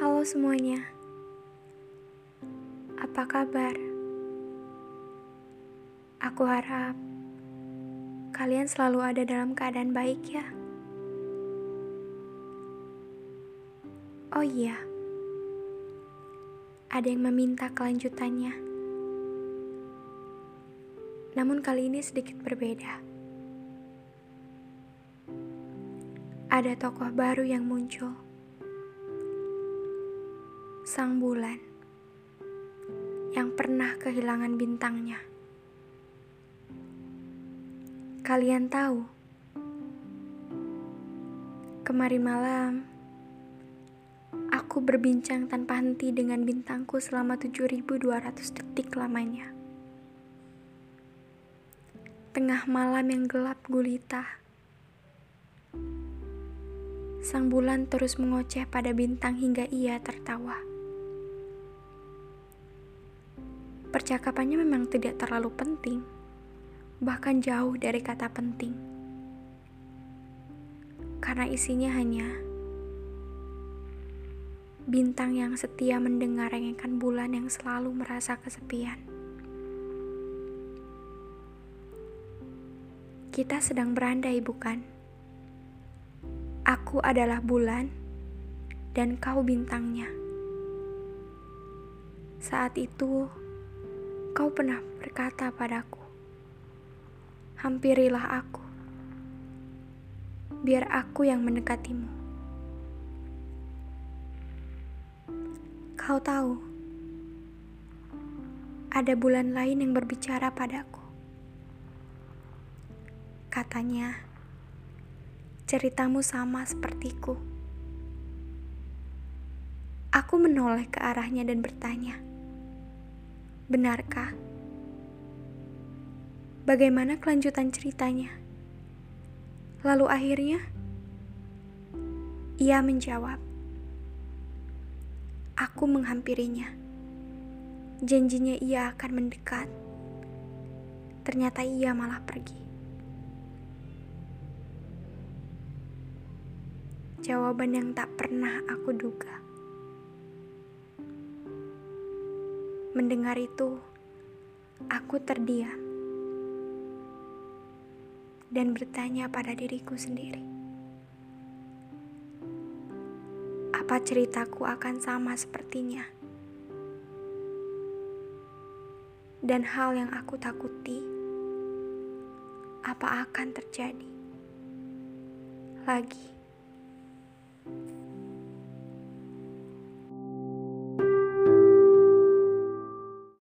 Halo semuanya, apa kabar? Aku harap kalian selalu ada dalam keadaan baik, ya. Oh iya, ada yang meminta kelanjutannya, namun kali ini sedikit berbeda. Ada tokoh baru yang muncul sang bulan yang pernah kehilangan bintangnya. Kalian tahu, kemarin malam aku berbincang tanpa henti dengan bintangku selama 7200 detik lamanya. Tengah malam yang gelap gulita, sang bulan terus mengoceh pada bintang hingga ia tertawa. Percakapannya memang tidak terlalu penting, bahkan jauh dari kata penting. Karena isinya hanya bintang yang setia mendengar rengekan bulan yang selalu merasa kesepian. Kita sedang berandai, bukan? Aku adalah bulan, dan kau bintangnya. Saat itu, Kau pernah berkata padaku, "Hampirilah aku, biar aku yang mendekatimu." Kau tahu, ada bulan lain yang berbicara padaku. Katanya, ceritamu sama sepertiku. Aku menoleh ke arahnya dan bertanya, Benarkah? Bagaimana kelanjutan ceritanya? Lalu akhirnya, ia menjawab, "Aku menghampirinya. Janjinya ia akan mendekat. Ternyata ia malah pergi." Jawaban yang tak pernah aku duga. Mendengar itu, aku terdiam dan bertanya pada diriku sendiri, apa ceritaku akan sama sepertinya? Dan hal yang aku takuti, apa akan terjadi lagi? Thank you.